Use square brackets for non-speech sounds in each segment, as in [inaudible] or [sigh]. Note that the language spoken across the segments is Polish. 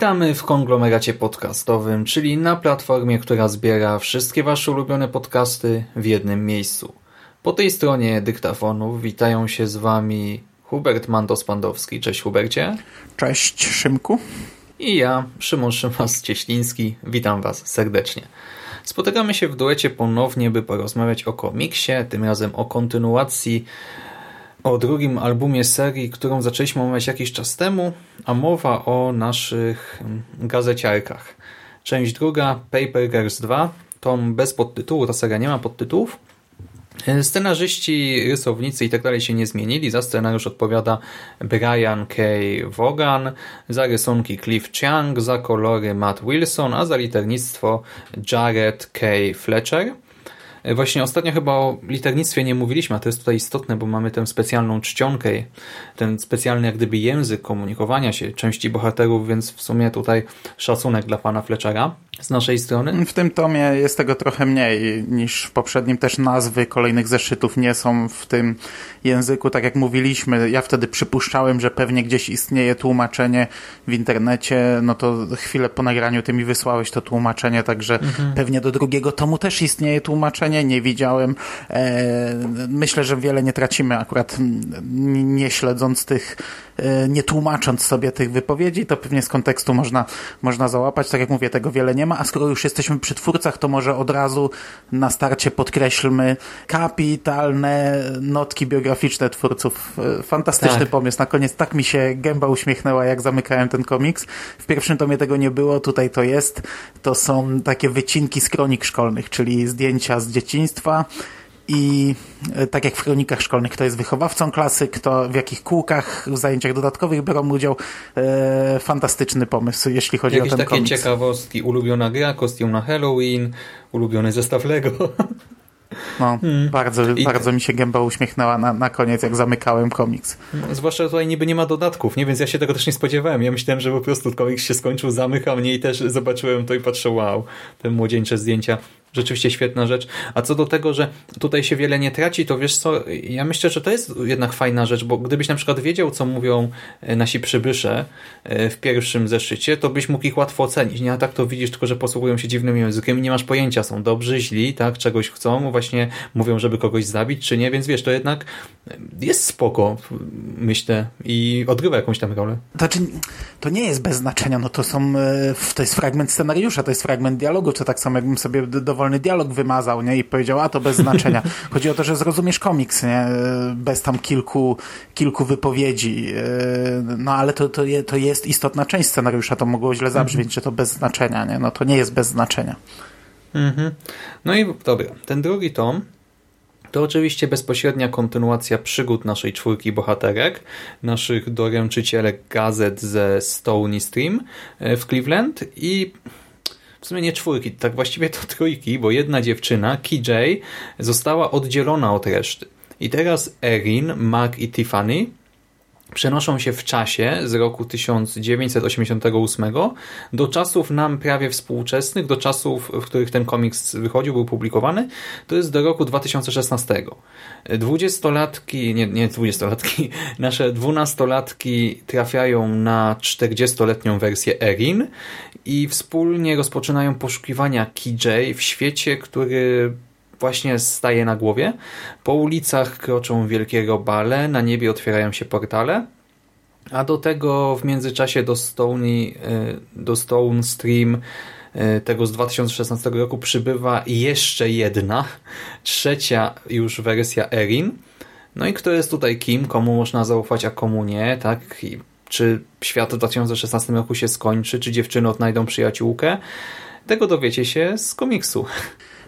Witamy w konglomeracie podcastowym, czyli na platformie, która zbiera wszystkie Wasze ulubione podcasty w jednym miejscu. Po tej stronie dyktafonów witają się z Wami Hubert Mandos-Pandowski. Cześć Hubercie. Cześć Szymku. I ja, Szymon Szymas-Cieśliński. Witam Was serdecznie. Spotykamy się w duecie ponownie, by porozmawiać o komiksie, tym razem o kontynuacji o drugim albumie serii, którą zaczęliśmy omawiać jakiś czas temu, a mowa o naszych gazeciarkach. Część druga, Paper Girls 2, tom bez podtytułu, ta seria nie ma podtytułów. Scenarzyści, rysownicy i tak dalej się nie zmienili. Za scenariusz odpowiada Brian K. Vaughan, za rysunki Cliff Chiang, za kolory Matt Wilson, a za liternictwo Jared K. Fletcher. Właśnie ostatnio chyba o liternictwie nie mówiliśmy, a to jest tutaj istotne, bo mamy tę specjalną czcionkę, ten specjalny jak gdyby język komunikowania się części bohaterów, więc w sumie tutaj szacunek dla pana Fletchera z naszej strony. W tym tomie jest tego trochę mniej niż w poprzednim. Też nazwy kolejnych zeszytów nie są w tym języku. Tak jak mówiliśmy, ja wtedy przypuszczałem, że pewnie gdzieś istnieje tłumaczenie w internecie. No to chwilę po nagraniu ty mi wysłałeś to tłumaczenie, także mhm. pewnie do drugiego tomu też istnieje tłumaczenie. Nie widziałem. E, myślę, że wiele nie tracimy akurat nie śledząc tych, e, nie tłumacząc sobie tych wypowiedzi. To pewnie z kontekstu można, można załapać. Tak jak mówię, tego wiele nie ma, a skoro już jesteśmy przy twórcach, to może od razu na starcie podkreślmy kapitalne notki biograficzne twórców. E, fantastyczny tak. pomysł. Na koniec tak mi się gęba uśmiechnęła, jak zamykałem ten komiks. W pierwszym tomie tego nie było, tutaj to jest. To są takie wycinki z kronik szkolnych, czyli zdjęcia z dzieciństwa, i e, tak jak w kronikach szkolnych, kto jest wychowawcą klasy, kto w jakich kółkach, w zajęciach dodatkowych biorą udział. E, fantastyczny pomysł, jeśli chodzi Jakieś o ten takie komiks. ciekawostki, ulubiona gra, kostium na Halloween, ulubiony zestaw Lego. No, [laughs] hmm. bardzo, I... bardzo mi się gęba uśmiechnęła na, na koniec, jak zamykałem komiks. Zwłaszcza tutaj niby nie ma dodatków, nie? Więc ja się tego też nie spodziewałem. Ja myślałem, że po prostu komiks się skończył, zamyka mnie i też zobaczyłem to i patrzę, wow, te młodzieńcze zdjęcia Rzeczywiście świetna rzecz. A co do tego, że tutaj się wiele nie traci, to wiesz co, ja myślę, że to jest jednak fajna rzecz, bo gdybyś na przykład wiedział, co mówią e, nasi przybysze e, w pierwszym zeszycie, to byś mógł ich łatwo ocenić. Nie, a tak to widzisz tylko, że posługują się dziwnym językiem i nie masz pojęcia, są dobrzy, źli, tak, czegoś chcą, właśnie mówią, żeby kogoś zabić, czy nie, więc wiesz, to jednak jest spoko, myślę, i odgrywa jakąś tam rolę. Znaczy, to nie jest bez znaczenia, no to są, e, to jest fragment scenariusza, to jest fragment dialogu, to tak samo jakbym sobie dowolny dialog wymazał, nie, i powiedział, a to bez znaczenia. [laughs] Chodzi o to, że zrozumiesz komiks, nie, bez tam kilku, kilku wypowiedzi, e, no ale to, to, je, to jest istotna część scenariusza, to mogło źle zabrzmieć, mhm. że to bez znaczenia, nie, no to nie jest bez znaczenia. Mhm. No i dobra, ten drugi tom to oczywiście bezpośrednia kontynuacja przygód naszej czwórki bohaterek, naszych doręczycielek gazet ze Stony Stream e, w Cleveland i w sumie nie czwórki, tak właściwie to [laughs] trójki, bo jedna dziewczyna, KJ, została oddzielona od reszty. I teraz Erin, Mark i Tiffany przenoszą się w czasie z roku 1988 do czasów nam prawie współczesnych, do czasów, w których ten komiks wychodził, był publikowany, to jest do roku 2016. Dwudziestolatki, nie, nie dwudziestolatki, [laughs] nasze dwunastolatki trafiają na czterdziestoletnią wersję Erin i wspólnie rozpoczynają poszukiwania KJ w świecie, który właśnie staje na głowie. Po ulicach kroczą wielkie robale, na niebie otwierają się portale, a do tego w międzyczasie do, Stony, e, do Stone Stream e, tego z 2016 roku przybywa jeszcze jedna, trzecia już wersja Erin. No i kto jest tutaj kim, komu można zaufać, a komu nie, tak? I czy świat w 2016 roku się skończy, czy dziewczyny odnajdą przyjaciółkę? Tego dowiecie się z komiksu.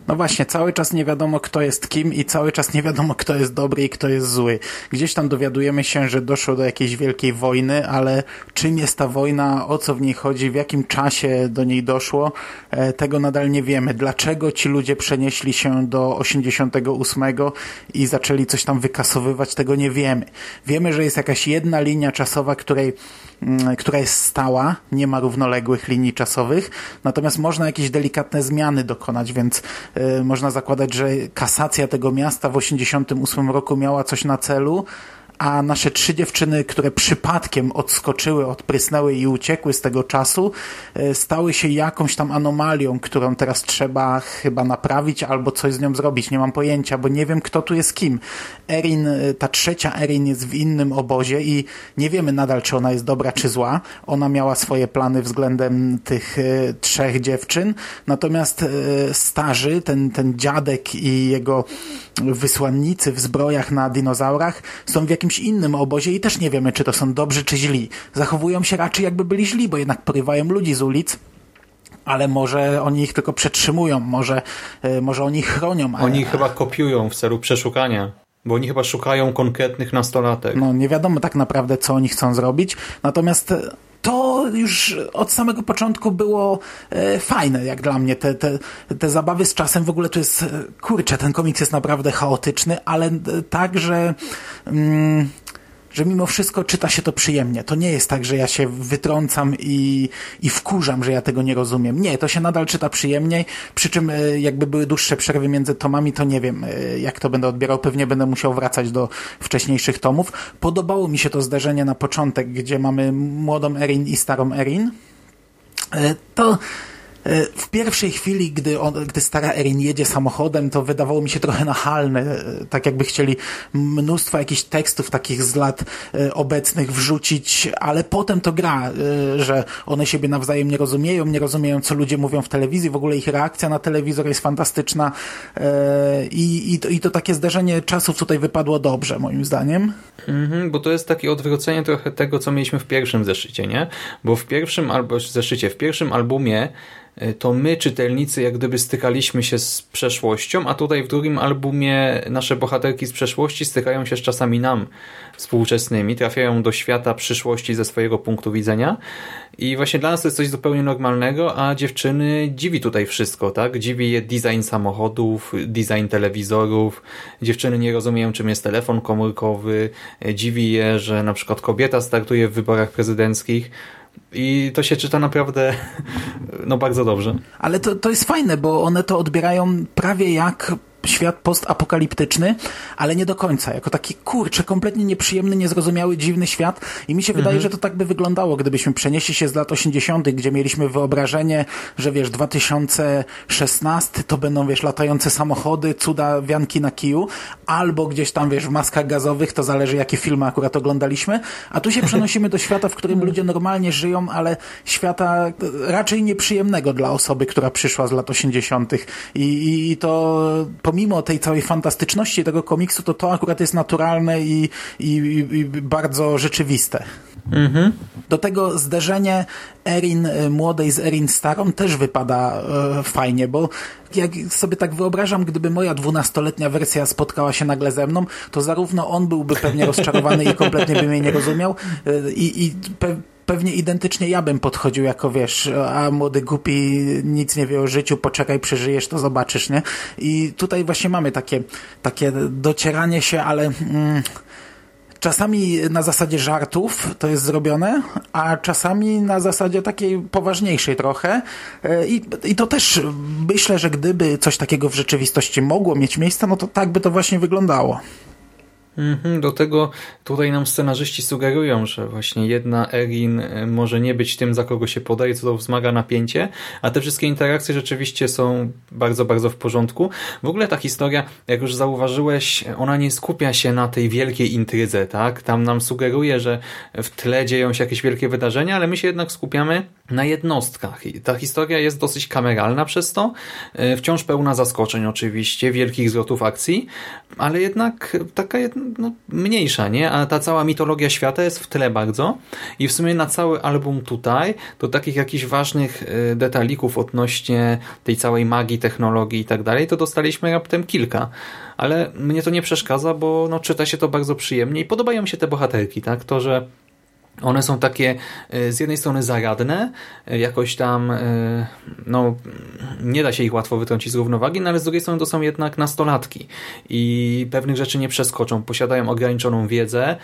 No właśnie, cały czas nie wiadomo, kto jest kim i cały czas nie wiadomo, kto jest dobry i kto jest zły. Gdzieś tam dowiadujemy się, że doszło do jakiejś wielkiej wojny, ale czym jest ta wojna, o co w niej chodzi, w jakim czasie do niej doszło, e, tego nadal nie wiemy. Dlaczego ci ludzie przenieśli się do 88 i zaczęli coś tam wykasowywać, tego nie wiemy. Wiemy, że jest jakaś jedna linia czasowa, której Mm, która jest stała, nie ma równoległych linii czasowych, natomiast można jakieś delikatne zmiany dokonać, więc można zakładać, że kasacja tego miasta w 1988 roku miała coś na celu, a nasze trzy dziewczyny, które przypadkiem odskoczyły, odprysnęły i uciekły z tego czasu, e, stały się jakąś tam anomalią, którą teraz trzeba chyba naprawić albo coś z nią zrobić. Nie mam pojęcia, bo nie wiem, kto tu jest kim. Erin, e, ta trzecia Erin jest w innym obozie i nie wiemy nadal, czy ona jest dobra, czy zła. Ona miała swoje plany względem tych e, trzech dziewczyn, natomiast starzy, ten, ten dziadek i jego wysłannicy w zbrojach na dinozaurach są w jakimś innym obozie i też nie wiemy, czy to są dobrzy, czy źli. Zachowują się raczej jakby byli źli, bo jednak porywają ludzi z ulic ale może oni ich tylko przetrzymują, może, e, może oni ich chronią. Oni ich chyba kopiują w celu przeszukania. Bo oni chyba szukają konkretnych nastolatek. No nie wiadomo tak naprawdę, co oni chcą zrobić. Natomiast e, to już od samego początku było e, fajne, jak dla mnie. Te, te, te zabawy z czasem w ogóle to jest, e, kurczę, ten komiks jest naprawdę chaotyczny, ale tak, że... Mm, że mimo wszystko czyta się to przyjemnie. To nie jest tak, że ja się wytrącam i, i wkurzam, że ja tego nie rozumiem. Nie, to się nadal czyta przyjemniej, przy czym e, jakby były dłuższe przerwy między tomami, to nie wiem, e, jak to będę odbierał. Pewnie będę musiał wracać do wcześniejszych tomów. Podobało mi się to zderzenie na początek, gdzie mamy młodą Erin i starą Erin. E, to w pierwszej chwili, gdy, on, gdy stara Erin jedzie samochodem, to wydawało mi się trochę nachalne, e, tak jakby chcieli mnóstwo jakichś tekstów takich z lat e, obecnych wrzucić, ale potem to gra, że one siebie nawzajem nie rozumieją, nie rozumieją, co ludzie mówią w telewizji, w ogóle ich reakcja na telewizor jest fantastyczna i, i, to, i to takie zderzenie czasów tutaj wypadło dobrze, moim zdaniem. Mhm, bo to jest takie odwrócenie trochę tego, co mieliśmy w pierwszym zeszycie, nie? Bo w pierwszym albo zeszycie, w pierwszym albumie E, to my, czytelnicy, jak gdyby stykaliśmy się z przeszłością, a tutaj w drugim albumie nasze bohaterki z przeszłości stykają się z czasami nam współczesnymi, trafiają do świata przyszłości ze swojego punktu widzenia. I właśnie dla nas to jest coś zupełnie normalnego, a dziewczyny dziwi tutaj wszystko, tak? Dziwi je design samochodów, design telewizorów, dziewczyny nie rozumieją czym jest telefon komórkowy, e, dziwi je, że na przykład kobieta startuje w wyborach prezydenckich, i to się czyta naprawdę no bardzo dobrze. Ale to, to jest fajne, bo one to odbierają prawie jak świat postapokaliptyczny, ale nie do końca. Jako taki kurczę, kompletnie nieprzyjemny, niezrozumiały, dziwny świat. I mi się wydaje, mhm. że to tak by wyglądało, gdybyśmy przenieśli się z lat 80., gdzie mieliśmy wyobrażenie, że wiesz, 2016 to będą, wiesz, latające samochody, cuda wianki na kiju, albo gdzieś tam, wiesz, w maskach gazowych, to zależy, jakie filmy akurat oglądaliśmy. A tu się [laughs] przenosimy do świata, w którym ludzie normalnie żyją, ale świata raczej nieprzyjemnego dla osoby, która przyszła z lat 80. I, i, i to pomimo tej całej fantastyczności tego komiksu, to to akurat jest naturalne i, i, i bardzo rzeczywiste. Mhm. Do tego zderzenie Erin e, młodej z Erin starą też wypada e, fajnie, bo jak sobie tak wyobrażam, gdyby moja dwunastoletnia wersja spotkała się nagle ze mną, to zarówno on byłby pewnie rozczarowany i kompletnie by mnie nie rozumiał e, i, i pe pewnie identycznie ja bym podchodził jako, wiesz, a młody głupi nic nie wie o życiu, poczekaj, przeżyjesz, to zobaczysz, nie? I tutaj właśnie mamy takie, takie docieranie się, ale... Mm, czasami na zasadzie żartów to jest zrobione, a czasami na zasadzie takiej poważniejszej trochę. E, I, I to też myślę, że gdyby coś takiego w rzeczywistości mogło mieć miejsce, no to tak by to właśnie wyglądało. Mhm, do tego tutaj nam scenarzyści sugerują, że właśnie jedna Erin e, może nie być tym, za kogo się podaje, co to wzmaga napięcie, a te wszystkie interakcje rzeczywiście są bardzo, bardzo w porządku. W ogóle ta historia, jak już zauważyłeś, ona nie skupia się na tej wielkiej intrydze, tak? Tam nam sugeruje, że w tle dzieją się jakieś wielkie wydarzenia, ale my się jednak skupiamy na jednostkach. I ta historia jest dosyć kameralna przez to, e, wciąż pełna zaskoczeń oczywiście, wielkich zwrotów akcji, ale jednak taka jedna no, mniejsza, nie? A ta cała mitologia świata jest w tle bardzo i w sumie na cały album tutaj do takich jakichś ważnych y, detalików odnośnie tej całej magii, technologii i tak dalej, to dostaliśmy raptem kilka. Ale mnie to nie przeszkadza, bo no, czyta się to bardzo przyjemnie i podobają mi się te bohaterki, tak? To, że one są takie e, z jednej strony zaradne, e, jakoś tam e, no, nie da się ich łatwo wytrącić z równowagi, no ale z drugiej strony to są jednak nastolatki i pewnych rzeczy nie przeskoczą. Posiadają ograniczoną wiedzę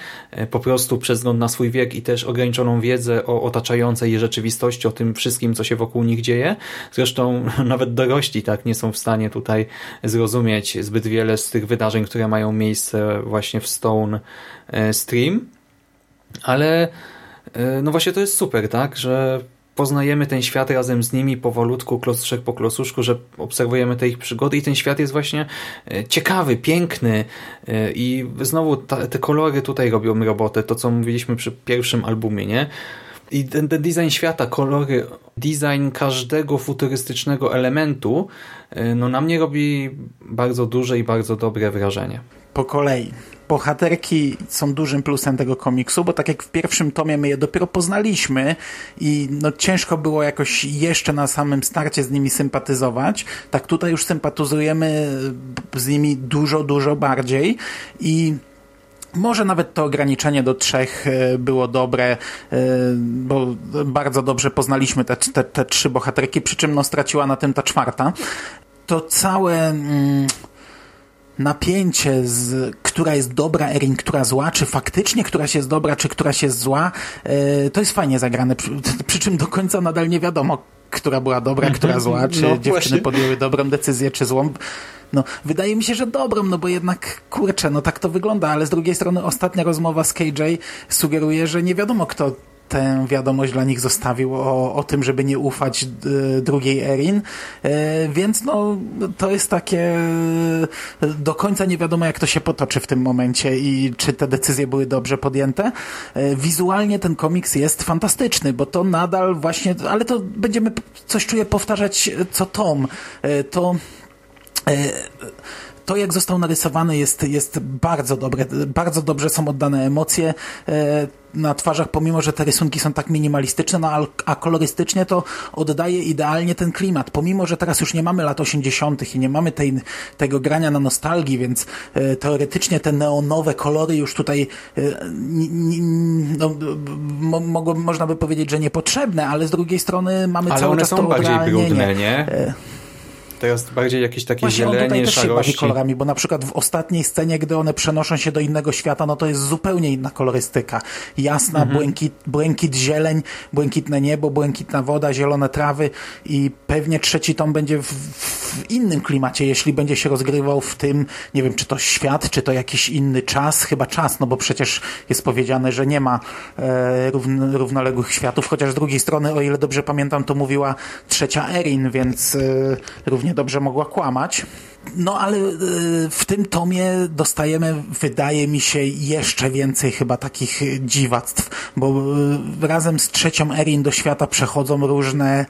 po prostu przez wzgląd na swój wiek i też ograniczoną wiedzę o otaczającej je rzeczywistości, o tym wszystkim, co się wokół nich dzieje. Zresztą [laughs] nawet dorośli tak nie są w stanie tutaj zrozumieć zbyt wiele z tych wydarzeń, które mają miejsce właśnie w Stone Stream ale e, no właśnie to jest super, tak, że poznajemy ten świat razem z nimi powolutku, klosuszek po klosuszku, że obserwujemy te ich przygody i ten świat jest właśnie e, ciekawy, piękny e, i znowu ta, te kolory tutaj robią robotę, to co mówiliśmy przy pierwszym albumie, nie? I ten, ten design świata, kolory, design każdego futurystycznego elementu, no na mnie robi bardzo duże i bardzo dobre wrażenie. Po kolei bohaterki są dużym plusem tego komiksu, bo tak jak w pierwszym tomie my je dopiero poznaliśmy i no ciężko było jakoś jeszcze na samym starcie z nimi sympatyzować, tak tutaj już sympatyzujemy z nimi dużo, dużo bardziej i może nawet to ograniczenie do trzech e, było dobre, e, bo bardzo dobrze poznaliśmy te, te, te trzy bohaterki, przy czym no, straciła na tym ta czwarta. To całe... Mm, napięcie, z, która jest dobra Erin, która zła, czy faktycznie któraś jest dobra, czy któraś jest zła, e, to jest fajnie zagrane. Przy, [laughs] przy, czym do końca nadal nie wiadomo, która była dobra, mhm. która zła, czy no, dziewczyny właśnie. podjęły dobrą decyzję, czy złą. No, wydaje mi się, że dobrą, no bo jednak, kurczę, no tak to wygląda, ale z drugiej strony ostatnia rozmowa z KJ sugeruje, że nie wiadomo, kto tę wiadomość dla nich zostawił o, o tym, żeby nie ufać y, drugiej Erin, y, więc no to jest takie y, do końca nie wiadomo jak to się potoczy w tym momencie i czy te decyzje były dobrze podjęte. Wizualnie ten komiks jest fantastyczny, bo to nadal właśnie, ale to będziemy coś czuję powtarzać co tom. To to, jak został narysowany, jest, jest bardzo dobre. Bardzo dobrze są oddane emocje e, na twarzach, pomimo że te rysunki są tak minimalistyczne, no, a kolorystycznie to oddaje idealnie ten klimat. Pomimo, że teraz już nie mamy lat 80. i nie mamy tej, tego grania na nostalgii, więc e, teoretycznie te neonowe kolory już tutaj e, no, mo, można by powiedzieć, że niepotrzebne, ale z drugiej strony mamy ale cały czas to bardziej brudne, nie? To jest bardziej jakieś takie Właśnie zielenie, on tutaj też szarości. się kolorami, bo na przykład w ostatniej scenie, gdy one przenoszą się do innego świata, no to jest zupełnie inna kolorystyka. Jasna, mhm. błękit, błękit zieleń, błękitne niebo, błękitna woda, zielone trawy i pewnie trzeci tom będzie w, w innym klimacie, jeśli będzie się rozgrywał w tym, nie wiem, czy to świat, czy to jakiś inny czas, chyba czas, no bo przecież jest powiedziane, że nie ma e, równ, równoległych światów, chociaż z drugiej strony, o ile dobrze pamiętam, to mówiła trzecia Erin, więc e, również równie dobrze mogła kłamać. No ale y, w tym tomie dostajemy, wydaje mi się, jeszcze więcej chyba takich dziwactw, bo y, razem z trzecią Erin do świata przechodzą różne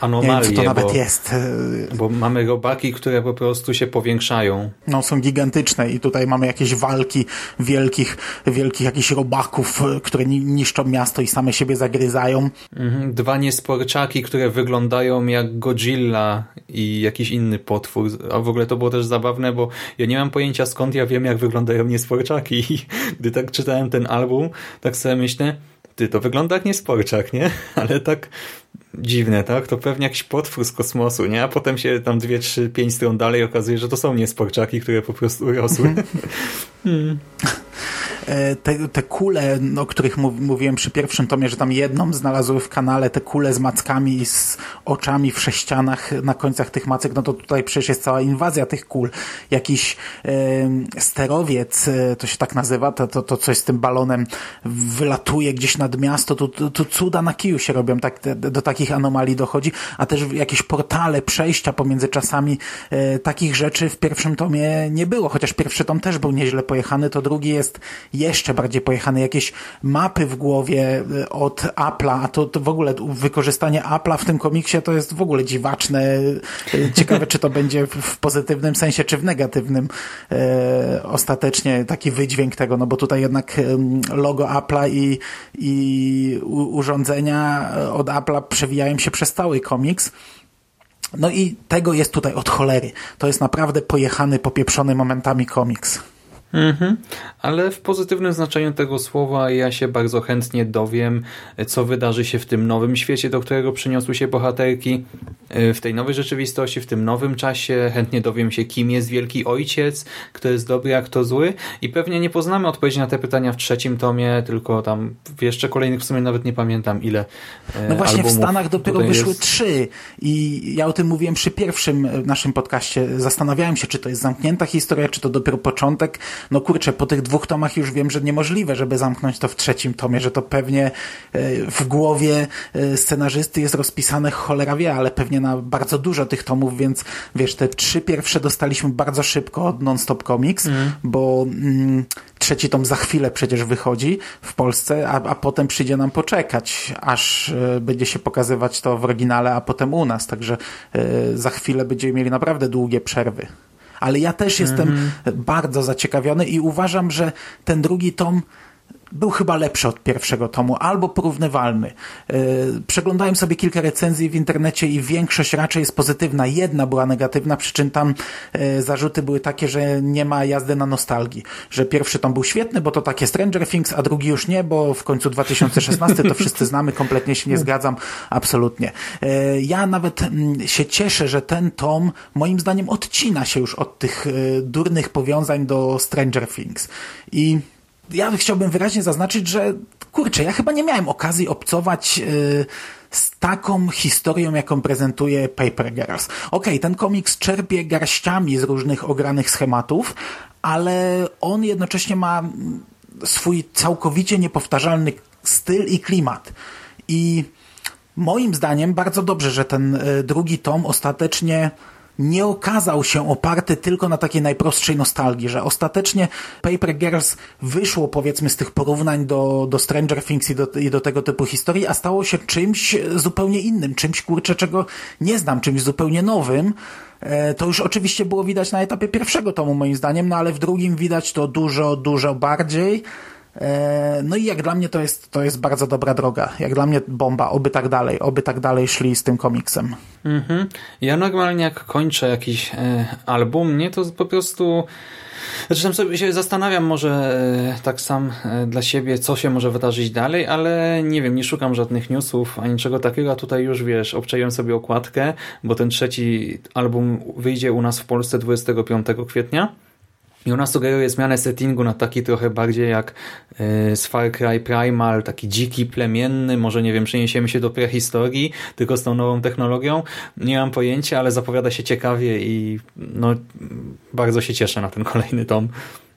anomalie. Nie wiem, to nawet bo, jest. Bo mamy robaki, które po prostu się powiększają. No, są gigantyczne i tutaj mamy jakieś walki wielkich, wielkich jakichś robaków, które niszczą miasto i same siebie zagryzają. Mhm. Dwa niesporczaki, które wyglądają jak Godzilla i jakiś inny potwór. A w ogóle to było też zabawne, bo ja nie mam pojęcia skąd ja wiem, jak wyglądają niesporczaki. I [laughs] gdy tak czytałem ten album, tak sobie myślę, ty, to wygląda jak niesporczak, nie? [laughs] Ale tak dziwne, tak? To pewnie jakiś potwór z kosmosu, nie? A potem się tam dwie, trzy, pięć stron dalej okazuje, że to są niesporczaki, które po prostu urosły. [laughs] hmm. E, te, te kule, o których mówiłem przy pierwszym tomie, że tam jedną znalazły w kanale, te kule z mackami i z oczami w sześcianach na końcach tych macek, no to tutaj przecież jest cała inwazja tych kul. Jakiś e, sterowiec, e, to się tak nazywa, to, to, to coś z tym balonem wylatuje gdzieś nad miasto, tu, tu, cuda na kiju się robią, tak, do takich anomalii dochodzi, a też jakieś portale, przejścia pomiędzy czasami, e, takich rzeczy w pierwszym tomie nie było, chociaż pierwszy tom też był nieźle pojechany, to drugi jest jeszcze bardziej pojechany, jakieś mapy w głowie e, od Apple'a, a to, to w ogóle wykorzystanie Apple'a w tym komiksie to jest w ogóle dziwaczne. E, ciekawe, czy to będzie w pozytywnym sensie, czy w negatywnym e, ostatecznie taki wydźwięk tego, no bo tutaj jednak logo Apple'a i, i urządzenia od Apple'a przewijają się przez cały komiks. No i tego jest tutaj od cholery. To jest naprawdę pojechany, popieprzony momentami komiks. Mhm. Ale w pozytywnym znaczeniu tego słowa ja się bardzo chętnie dowiem, co wydarzy się w tym nowym świecie, do którego przyniosły się bohaterki, e, w tej nowej rzeczywistości, w tym nowym czasie. Chętnie dowiem się, kim jest Wielki Ojciec, kto jest dobry, a kto zły. I pewnie nie poznamy odpowiedzi na te pytania w trzecim tomie, tylko tam w jeszcze kolejnych w sumie nawet nie pamiętam ile e, No właśnie w Stanach dopiero wyszły jest. trzy i ja o tym mówiłem przy pierwszym e, naszym podcaście. Zastanawiałem się, czy to jest zamknięta historia, czy to dopiero początek no kurczę, po tych dwóch tomach już wiem, że niemożliwe, żeby zamknąć to w trzecim tomie, że to pewnie e, w głowie e, scenarzysty jest rozpisane cholera wie, ale pewnie na bardzo dużo tych tomów, więc wiesz, te trzy pierwsze dostaliśmy bardzo szybko od Non-Stop Comics, mm. bo mm, trzeci tom za chwilę przecież wychodzi w Polsce, a, a potem przyjdzie nam poczekać, aż y, będzie się pokazywać to w oryginale, a potem u nas, także y, za chwilę będziemy mieli naprawdę długie przerwy ale ja też jestem mm -hmm. bardzo zaciekawiony i uważam, że ten drugi tom był chyba lepszy od pierwszego tomu, albo porównywalny. E, przeglądałem sobie kilka recenzji w internecie i większość raczej jest pozytywna. Jedna była negatywna, przy czym tam e, zarzuty były takie, że nie ma jazdy na nostalgii. Że pierwszy tom był świetny, bo to takie Stranger Things, a drugi już nie, bo w końcu 2016 to wszyscy znamy, kompletnie się nie zgadzam, absolutnie. E, ja nawet mm, się cieszę, że ten tom moim zdaniem odcina się już od tych durnych powiązań do Stranger Things. I ja chciałbym wyraźnie zaznaczyć, że kurczę, ja chyba nie miałem okazji obcować yy, z taką historią, jaką prezentuje Paper Girls. Okej, okay, ten komiks czerpie garściami z różnych ogranych schematów, ale on jednocześnie ma swój całkowicie niepowtarzalny styl i klimat. I moim zdaniem bardzo dobrze, że ten y, drugi tom ostatecznie nie okazał się oparty tylko na takiej najprostszej nostalgii, że ostatecznie Paper Girls wyszło powiedzmy z tych porównań do, do Stranger Things i do, i do tego typu historii, a stało się czymś zupełnie innym, czymś kurczę, czego nie znam, czymś zupełnie nowym. E, to już oczywiście było widać na etapie pierwszego tomu moim zdaniem, no ale w drugim widać to dużo, dużo bardziej. E, no i jak dla mnie to jest, to jest bardzo dobra droga. Jak dla mnie bomba, oby tak dalej, oby tak dalej szli z tym komiksem. Mhm. Ja normalnie jak kończę jakiś e, album, nie, to po prostu tam sobie się zastanawiam może e, tak sam dla siebie, co się może wydarzyć dalej, ale nie wiem, nie szukam żadnych newsów ani niczego takiego, a tutaj już wiesz, obczaiłem sobie okładkę, bo ten trzeci album wyjdzie u nas w Polsce 25 kwietnia i ona sugeruje zmianę settingu na taki trochę bardziej jak y, z Far Cry Primal, taki dziki, plemienny, może nie wiem, przeniesiemy się do prehistorii, tylko z tą nową technologią. Nie mam pojęcia, ale zapowiada się ciekawie i no, bardzo się cieszę na ten [laughs] kolejny tom.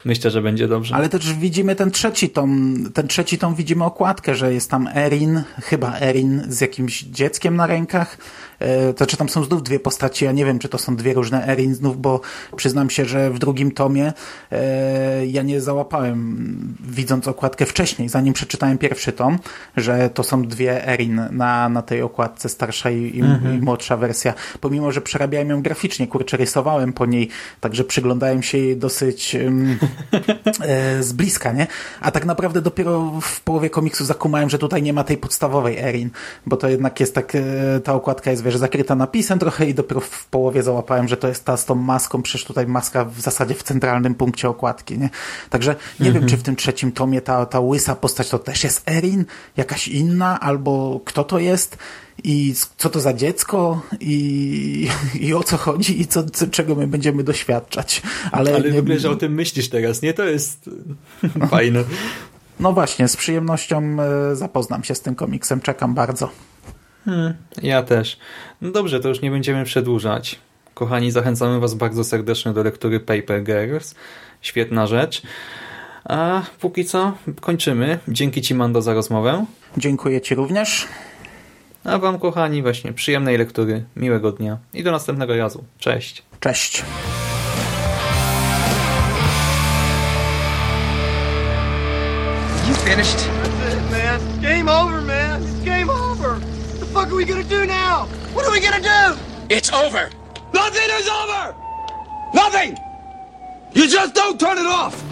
Myślę, że będzie dobrze. Ale też widzimy ten trzeci tom, ten trzeci tom widzimy okładkę, że jest tam Erin, chyba Erin z jakimś dzieckiem na rękach, E, to czy tam są znów dwie postacie, ja nie wiem, czy to są dwie różne Erin znów, bo przyznam się, że w drugim tomie e, ja nie załapałem, widząc okładkę wcześniej, zanim przeczytałem pierwszy tom, że to są dwie Erin na, na tej okładce, starsza i, mhm. i młodsza wersja. Pomimo, że przerabiałem ją graficznie, kurczę, rysowałem po niej, także przyglądałem się jej dosyć um, [laughs] z bliska, nie? A tak naprawdę dopiero w połowie komiksu zakumałem, że tutaj nie ma tej podstawowej Erin, bo to jednak jest tak, e, ta okładka jest, wiesz, zakryta napisem trochę i dopiero w połowie załapałem, że to jest ta z tą maską, przecież tutaj maska w zasadzie w centralnym punkcie okładki, nie? Także nie mhm. wiem, czy w tym trzecim tomie ta, ta łysa postać to też jest Erin, jakaś inna, albo kto to jest i co to za dziecko i, i o co chodzi i co, co, czego my będziemy doświadczać. Ale, Ale w ogóle, że o tym myślisz teraz, nie? To jest [laughs] fajne. No właśnie, z przyjemnością e, zapoznam się z tym komiksem, czekam bardzo. Hmm, ja też. No dobrze, to już nie będziemy przedłużać. Kochani, zachęcamy Was bardzo serdecznie do lektury Paper Girls. Świetna rzecz. A póki co kończymy. Dzięki Ci, Mando, za rozmowę. Dziękuję Ci również. A Wam, kochani, właśnie przyjemnej lektury, miłego dnia i do następnego razu. Cześć. Cześć. finished? That's it, man. Game over, man. It's game over. What the fuck are we gonna do now? What are we gonna do? It's over. Nothing is over. Nothing. You just don't turn it off.